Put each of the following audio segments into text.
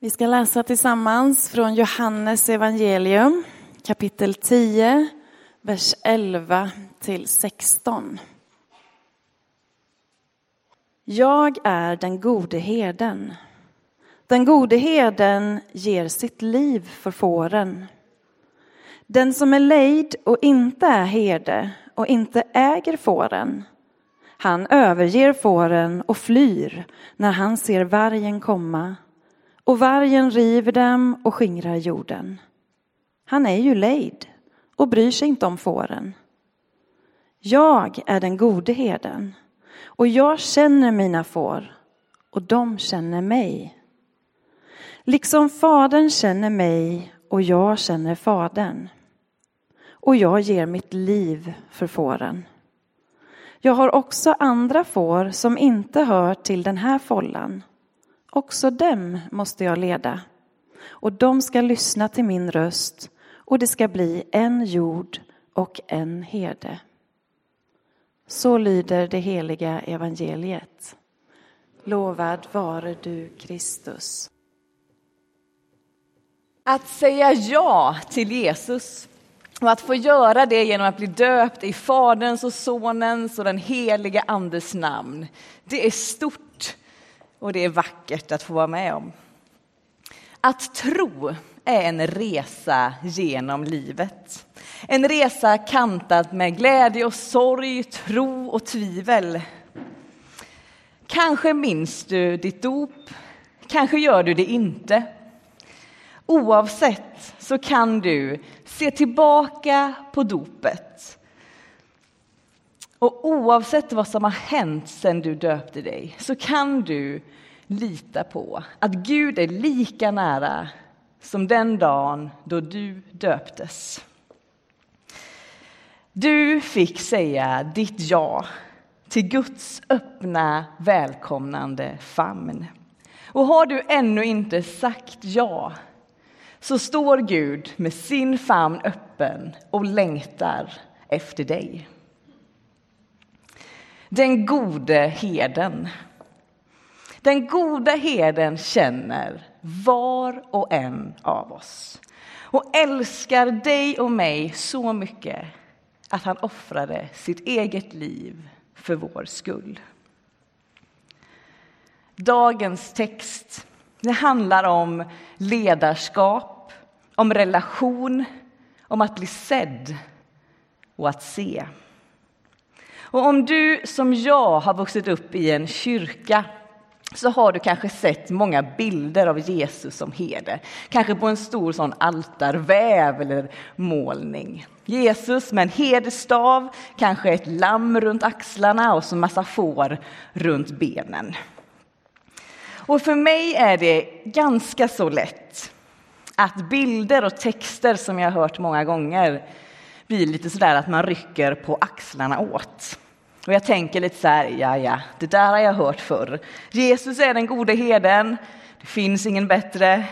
Vi ska läsa tillsammans från Johannes evangelium kapitel 10, vers 11 till 16. Jag är den gode herden. Den gode herden ger sitt liv för fåren. Den som är lejd och inte är herde och inte äger fåren, han överger fåren och flyr när han ser vargen komma och vargen river dem och skingrar jorden. Han är ju lejd och bryr sig inte om fåren. Jag är den gode herden och jag känner mina får och de känner mig. Liksom fadern känner mig och jag känner fadern. Och jag ger mitt liv för fåren. Jag har också andra får som inte hör till den här follan. Också dem måste jag leda. Och de ska lyssna till min röst och det ska bli en jord och en herde. Så lyder det heliga evangeliet. Lovad vare du, Kristus. Att säga ja till Jesus och att få göra det genom att bli döpt i Faderns och Sonens och den heliga Andes namn. Det är stort och det är vackert att få vara med om. Att tro är en resa genom livet. En resa kantad med glädje och sorg, tro och tvivel. Kanske minns du ditt dop, kanske gör du det inte. Oavsett så kan du se tillbaka på dopet. Och oavsett vad som har hänt sedan du döpte dig så kan du lita på att Gud är lika nära som den dagen då du döptes. Du fick säga ditt ja till Guds öppna, välkomnande famn. Och har du ännu inte sagt ja så står Gud med sin famn öppen och längtar efter dig. Den gode heden. Den goda herden känner var och en av oss och älskar dig och mig så mycket att han offrade sitt eget liv för vår skull. Dagens text det handlar om ledarskap, om relation, om att bli sedd och att se. Och om du som jag har vuxit upp i en kyrka så har du kanske sett många bilder av Jesus som herde. Kanske på en stor sån altarväv eller målning. Jesus med en herdestav, kanske ett lamm runt axlarna och så massa får runt benen. Och för mig är det ganska så lätt att bilder och texter som jag har hört många gånger blir lite sådär att man rycker på axlarna åt. Och jag tänker lite så här, ja, ja, det där har jag hört förr. Jesus är den gode herden, det finns ingen bättre.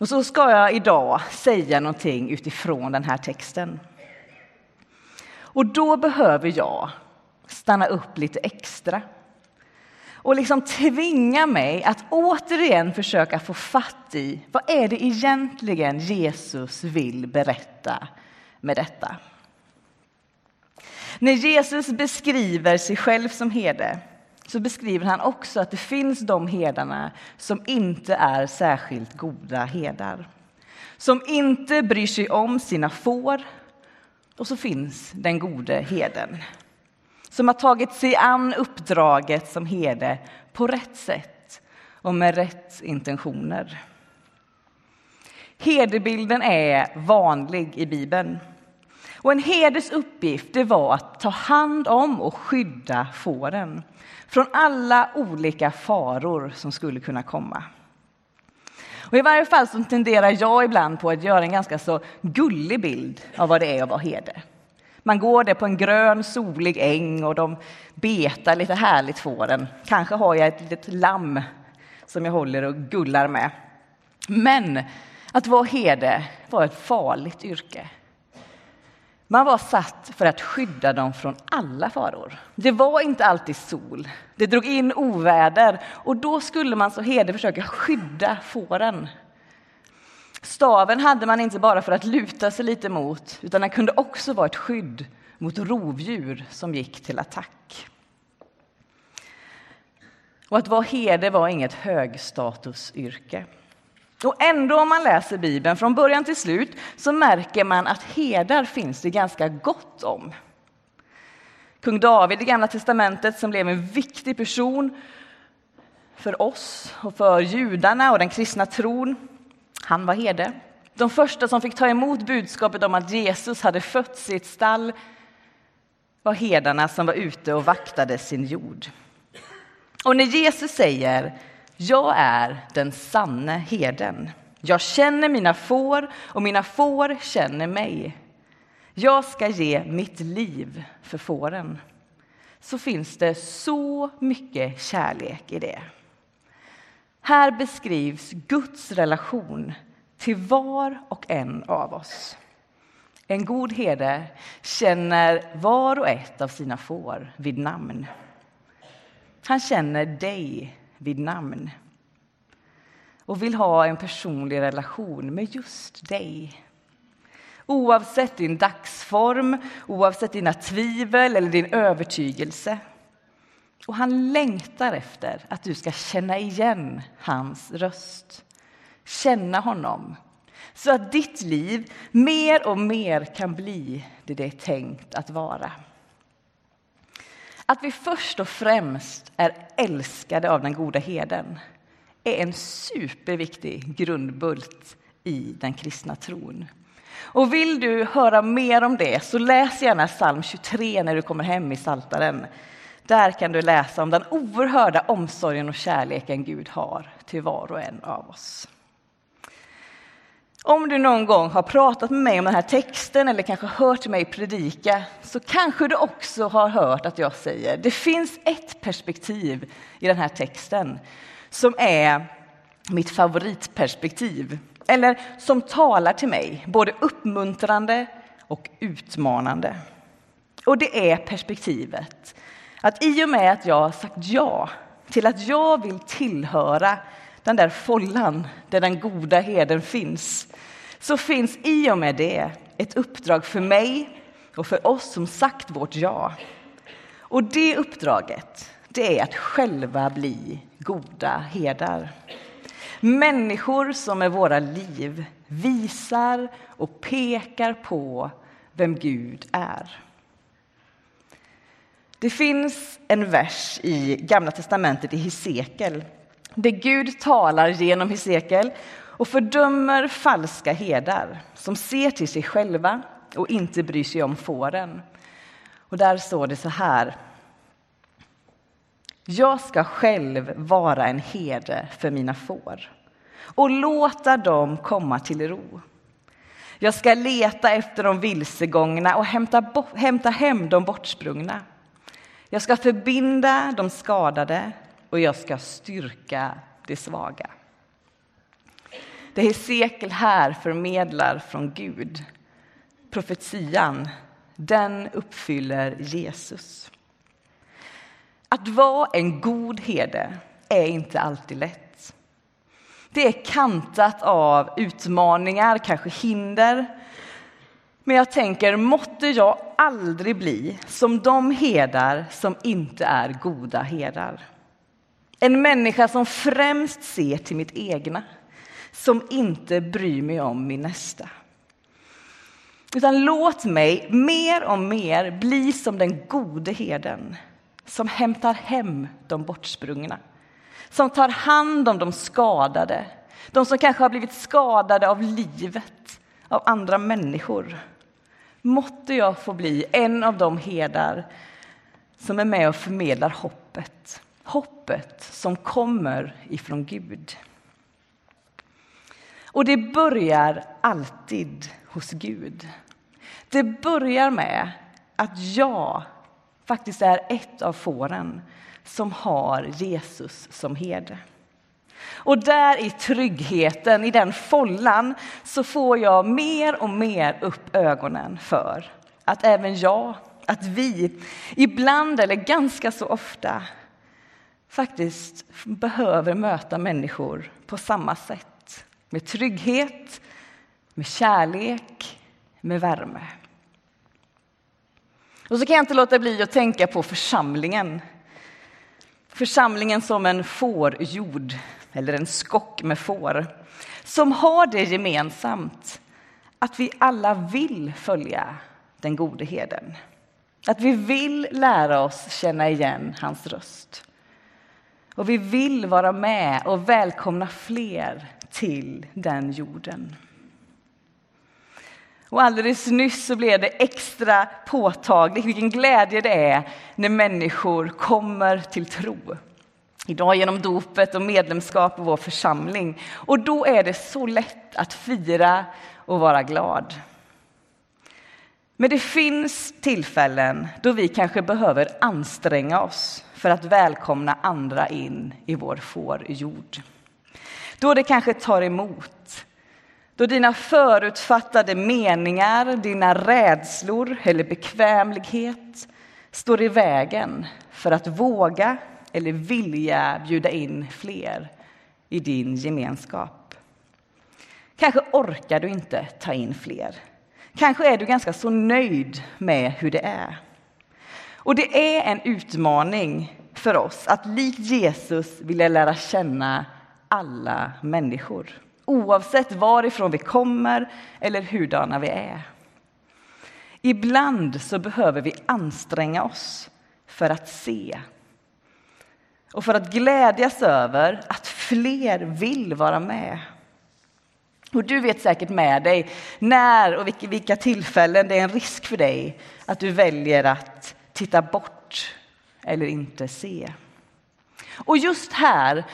Och så ska jag idag säga någonting utifrån den här texten. Och då behöver jag stanna upp lite extra och liksom tvinga mig att återigen försöka få fatt i vad är det egentligen Jesus vill berätta med detta. När Jesus beskriver sig själv som herde så beskriver han också att det finns de herdarna som inte är särskilt goda herdar. Som inte bryr sig om sina får. Och så finns den gode herden som har tagit sig an uppdraget som herde på rätt sätt och med rätt intentioner. Herdebilden är vanlig i Bibeln. Och en herdes uppgift det var att ta hand om och skydda fåren från alla olika faror som skulle kunna komma. Och I varje fall så tenderar jag ibland på att göra en ganska så gullig bild av vad det är att vara herde. Man går där på en grön solig äng och de betar lite härligt fåren. Kanske har jag ett litet lamm som jag håller och gullar med. Men att vara herde var ett farligt yrke. Man var satt för att skydda dem från alla faror. Det var inte alltid sol. Det drog in oväder och då skulle man som herde försöka skydda fåren. Staven hade man inte bara för att luta sig lite mot, utan den kunde också vara ett skydd mot rovdjur som gick till attack. Och att vara herde var inget högstatusyrke. Och ändå om man läser Bibeln från början till slut så märker man att herdar finns det ganska gott om. Kung David i Gamla testamentet som blev en viktig person för oss och för judarna och den kristna tron. Han var herde. De första som fick ta emot budskapet om att Jesus hade fötts i ett stall var herdarna som var ute och vaktade sin jord. Och när Jesus säger jag är den sanne herden. Jag känner mina får och mina får känner mig. Jag ska ge mitt liv för fåren. Så finns det så mycket kärlek i det. Här beskrivs Guds relation till var och en av oss. En god herde känner var och ett av sina får vid namn. Han känner dig vid namn och vill ha en personlig relation med just dig. Oavsett din dagsform, oavsett dina tvivel eller din övertygelse. Och han längtar efter att du ska känna igen hans röst, känna honom så att ditt liv mer och mer kan bli det det är tänkt att vara. Att vi först och främst är älskade av den goda herden är en superviktig grundbult i den kristna tron. Och vill du höra mer om det så läs gärna psalm 23 när du kommer hem i Saltaren. Där kan du läsa om den oerhörda omsorgen och kärleken Gud har till var och en av oss. Om du någon gång har pratat med mig om den här texten eller kanske hört mig predika så kanske du också har hört att jag säger det finns ett perspektiv i den här texten som är mitt favoritperspektiv eller som talar till mig både uppmuntrande och utmanande. Och det är perspektivet att i och med att jag har sagt ja till att jag vill tillhöra den där follan där den goda heden finns så finns i och med det ett uppdrag för mig och för oss som sagt vårt ja. Och det uppdraget, det är att själva bli goda herdar. Människor som med våra liv visar och pekar på vem Gud är. Det finns en vers i Gamla testamentet i Hesekiel där Gud talar genom Hesekiel och fördömer falska herdar som ser till sig själva och inte bryr sig om fåren. Och där står det så här. Jag ska själv vara en herde för mina får och låta dem komma till ro. Jag ska leta efter de vilsegångna och hämta, hämta hem de bortsprungna. Jag ska förbinda de skadade och jag ska styrka de svaga. Det Hesekiel här förmedlar från Gud, profetian, den uppfyller Jesus. Att vara en god herde är inte alltid lätt. Det är kantat av utmaningar, kanske hinder. Men jag tänker, måtte jag aldrig bli som de herdar som inte är goda herdar. En människa som främst ser till mitt egna som inte bryr mig om min nästa. Utan låt mig mer och mer bli som den gode herden som hämtar hem de bortsprungna, som tar hand om de skadade, de som kanske har blivit skadade av livet, av andra människor. Måtte jag få bli en av de herdar som är med och förmedlar hoppet, hoppet som kommer ifrån Gud. Och det börjar alltid hos Gud. Det börjar med att jag faktiskt är ett av fåren som har Jesus som herde. Och där i tryggheten, i den follan, så får jag mer och mer upp ögonen för att även jag, att vi ibland eller ganska så ofta faktiskt behöver möta människor på samma sätt. Med trygghet, med kärlek, med värme. Och så kan jag inte låta bli att tänka på församlingen. Församlingen som en fårjord, eller en skock med får som har det gemensamt att vi alla vill följa den gode heden. Att vi vill lära oss känna igen hans röst. Och vi vill vara med och välkomna fler till den jorden. Och alldeles nyss så blev det extra påtagligt vilken glädje det är när människor kommer till tro. Idag genom dopet och medlemskap i vår församling. Och då är det så lätt att fira och vara glad. Men det finns tillfällen då vi kanske behöver anstränga oss för att välkomna andra in i vår fårjord. Då det kanske tar emot. Då dina förutfattade meningar, dina rädslor eller bekvämlighet står i vägen för att våga eller vilja bjuda in fler i din gemenskap. Kanske orkar du inte ta in fler. Kanske är du ganska så nöjd med hur det är. Och det är en utmaning för oss att likt Jesus vilja lära känna alla människor oavsett varifrån vi kommer eller hurdana vi är. Ibland så behöver vi anstränga oss för att se och för att glädjas över att fler vill vara med. Och du vet säkert med dig när och vilka tillfällen det är en risk för dig att du väljer att titta bort eller inte se. Och just här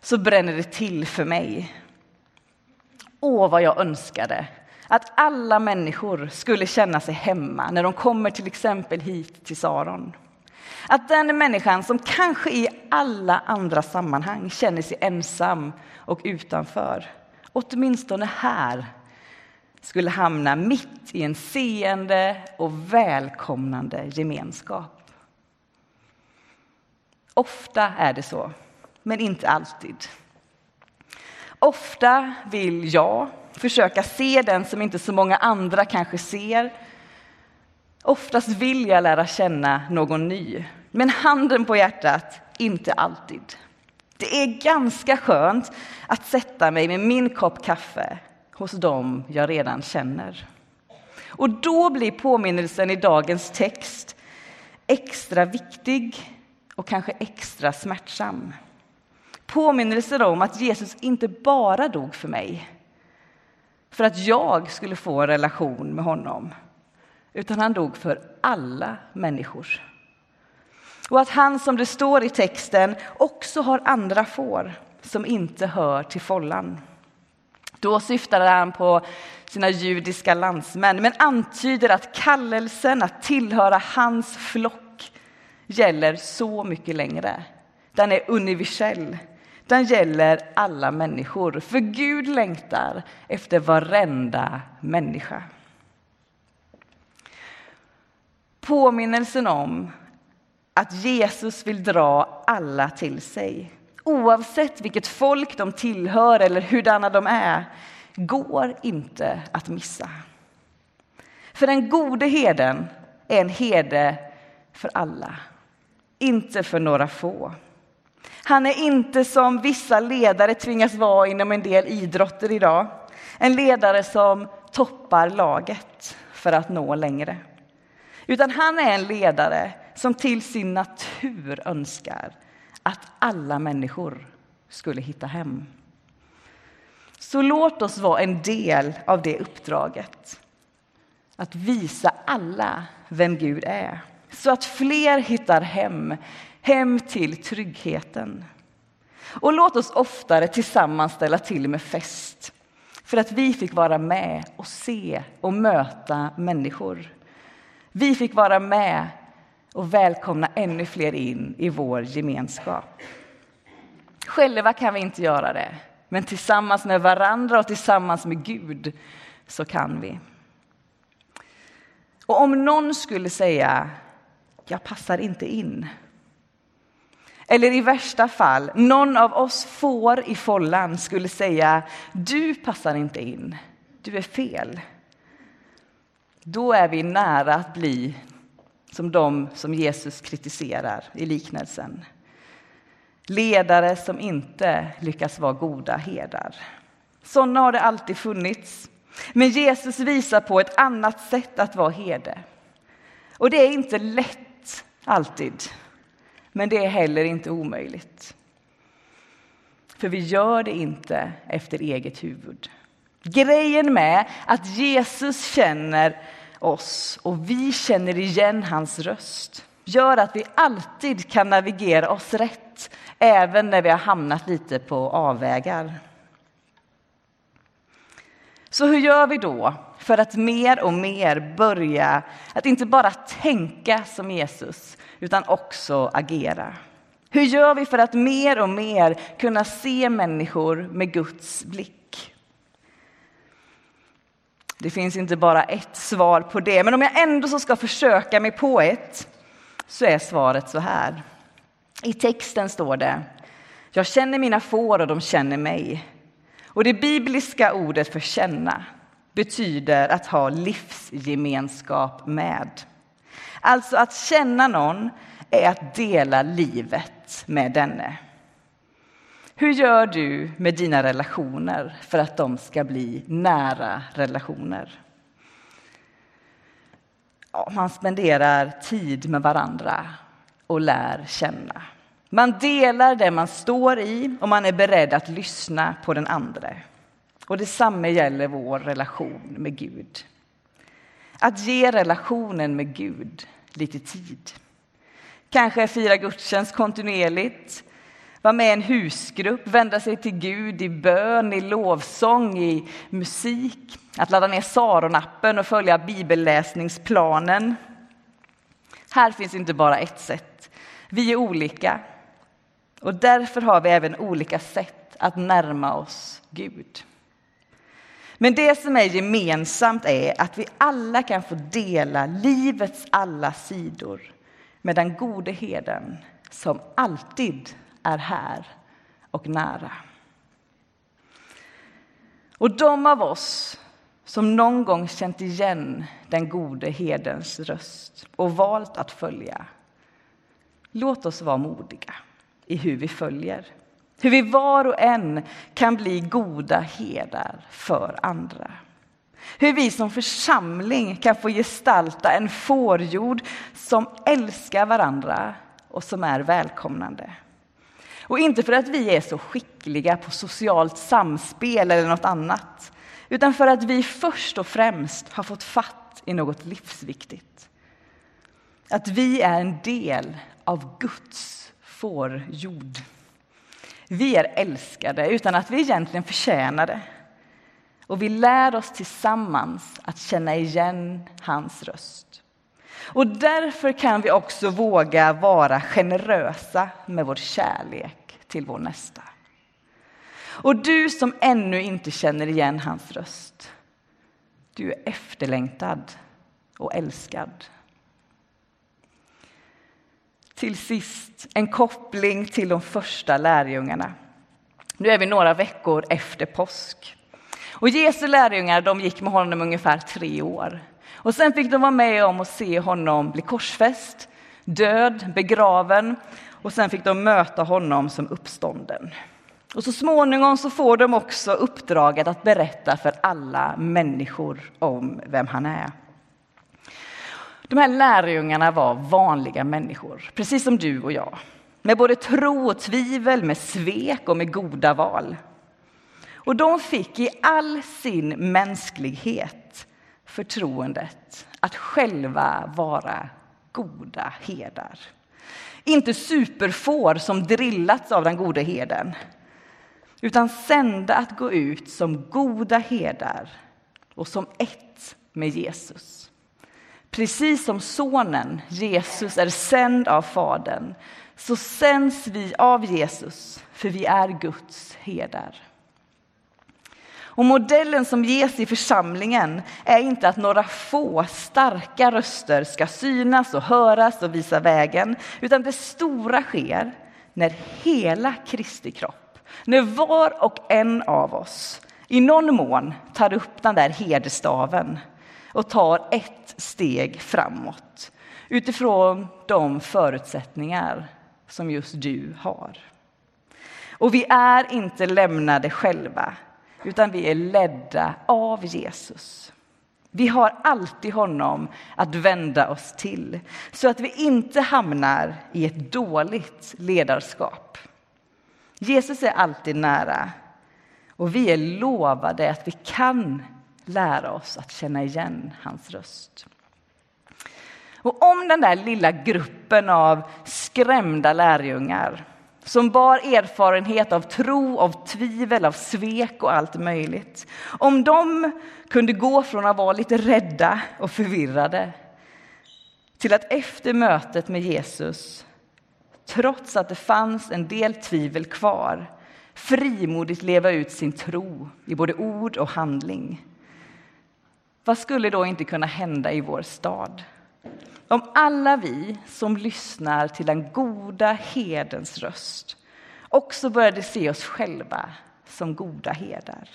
så bränner det till för mig. Åh, vad jag önskade att alla människor skulle känna sig hemma när de kommer till exempel hit till Saron. Att den människan som kanske i alla andra sammanhang känner sig ensam och utanför, åtminstone här skulle hamna mitt i en seende och välkomnande gemenskap. Ofta är det så, men inte alltid. Ofta vill jag försöka se den som inte så många andra kanske ser Oftast vill jag lära känna någon ny, men handen på hjärtat, inte alltid. Det är ganska skönt att sätta mig med min kopp kaffe hos dem jag redan känner. Och då blir påminnelsen i dagens text extra viktig och kanske extra smärtsam. Påminnelser om att Jesus inte bara dog för mig för att jag skulle få en relation med honom utan han dog för alla människor. Och att han, som det står i texten, också har andra får som inte hör till follan. Då syftade han på sina judiska landsmän, men antyder att kallelsen att tillhöra hans flock gäller så mycket längre. Den är universell. Den gäller alla människor, för Gud längtar efter varenda människa. Påminnelsen om att Jesus vill dra alla till sig oavsett vilket folk de tillhör eller hurdana de är går inte att missa. För den gode heden är en herde för alla, inte för några få. Han är inte som vissa ledare tvingas vara inom en del idrotter idag. En ledare som toppar laget för att nå längre. Utan han är en ledare som till sin natur önskar att alla människor skulle hitta hem. Så låt oss vara en del av det uppdraget. Att visa alla vem Gud är, så att fler hittar hem, hem till tryggheten. Och låt oss oftare tillsammans ställa till med fest för att vi fick vara med och se och möta människor. Vi fick vara med och välkomna ännu fler in i vår gemenskap. Själva kan vi inte göra det, men tillsammans med varandra och tillsammans med Gud så kan vi. Och om någon skulle säga jag passar inte in. Eller i värsta fall, någon av oss får i follan skulle säga du passar inte in, du är fel. Då är vi nära att bli som de som Jesus kritiserar i liknelsen. Ledare som inte lyckas vara goda herdar. Sådana har det alltid funnits. Men Jesus visar på ett annat sätt att vara herde. Och det är inte lätt alltid, men det är heller inte omöjligt. För vi gör det inte efter eget huvud. Grejen med att Jesus känner oss och vi känner igen hans röst gör att vi alltid kan navigera oss rätt även när vi har hamnat lite på avvägar. Så hur gör vi då för att mer och mer börja att inte bara tänka som Jesus utan också agera? Hur gör vi för att mer och mer kunna se människor med Guds blick? Det finns inte bara ett svar på det, men om jag ändå så ska försöka mig på ett så är svaret så här. I texten står det Jag känner mina får och de känner mig. Och det bibliska ordet för känna betyder att ha livsgemenskap med. Alltså att känna någon är att dela livet med denne. Hur gör du med dina relationer för att de ska bli nära relationer? Ja, man spenderar tid med varandra och lär känna. Man delar det man står i och man är beredd att lyssna på den andra. Och detsamma gäller vår relation med Gud. Att ge relationen med Gud lite tid. Kanske fira gudstjänst kontinuerligt, vara med i en husgrupp, vända sig till Gud i bön, i lovsång, i musik. Att ladda ner Saronappen och följa bibelläsningsplanen. Här finns inte bara ett sätt. Vi är olika och därför har vi även olika sätt att närma oss Gud. Men det som är gemensamt är att vi alla kan få dela livets alla sidor med den gode heden som alltid är här och nära. Och de av oss som någon gång känt igen den gode hedens röst och valt att följa, låt oss vara modiga i hur vi följer. Hur vi var och en kan bli goda herdar för andra. Hur vi som församling kan få gestalta en fårjord som älskar varandra och som är välkomnande. Och inte för att vi är så skickliga på socialt samspel eller något annat utan för att vi först och främst har fått fatt i något livsviktigt. Att vi är en del av Guds fårjord. Vi är älskade utan att vi egentligen förtjänar det. Och vi lär oss tillsammans att känna igen hans röst. Och därför kan vi också våga vara generösa med vår kärlek till vår nästa. Och du som ännu inte känner igen hans röst, du är efterlängtad och älskad. Till sist en koppling till de första lärjungarna. Nu är vi några veckor efter påsk. Och Jesu lärjungar de gick med honom ungefär tre år. Och sen fick de vara med om att se honom bli korsfäst, död, begraven och sen fick de möta honom som uppstånden. Och så småningom så får de också uppdraget att berätta för alla människor om vem han är. De här lärjungarna var vanliga människor, precis som du och jag. Med både tro och tvivel, med svek och med goda val. Och de fick i all sin mänsklighet förtroendet att själva vara goda herdar. Inte superfår som drillats av den gode herden utan sända att gå ut som goda herdar och som ett med Jesus. Precis som sonen Jesus är sänd av Fadern så sänds vi av Jesus, för vi är Guds herdar. Och modellen som ges i församlingen är inte att några få starka röster ska synas och höras och visa vägen, utan det stora sker när hela Kristi kropp, när var och en av oss i någon mån tar upp den där herdestaven och tar ett steg framåt utifrån de förutsättningar som just du har. Och vi är inte lämnade själva, utan vi är ledda av Jesus. Vi har alltid honom att vända oss till så att vi inte hamnar i ett dåligt ledarskap. Jesus är alltid nära och vi är lovade att vi kan lära oss att känna igen hans röst. Och om den där lilla gruppen av skrämda lärjungar som bar erfarenhet av tro, av tvivel, av svek och allt möjligt. Om de kunde gå från att vara lite rädda och förvirrade till att efter mötet med Jesus, trots att det fanns en del tvivel kvar, frimodigt leva ut sin tro i både ord och handling. Vad skulle då inte kunna hända i vår stad? Om alla vi som lyssnar till den goda hedens röst också började se oss själva som goda herdar.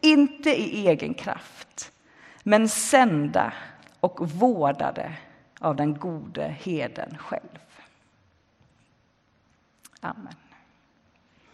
Inte i egen kraft, men sända och vårdade av den gode heden själv. Amen.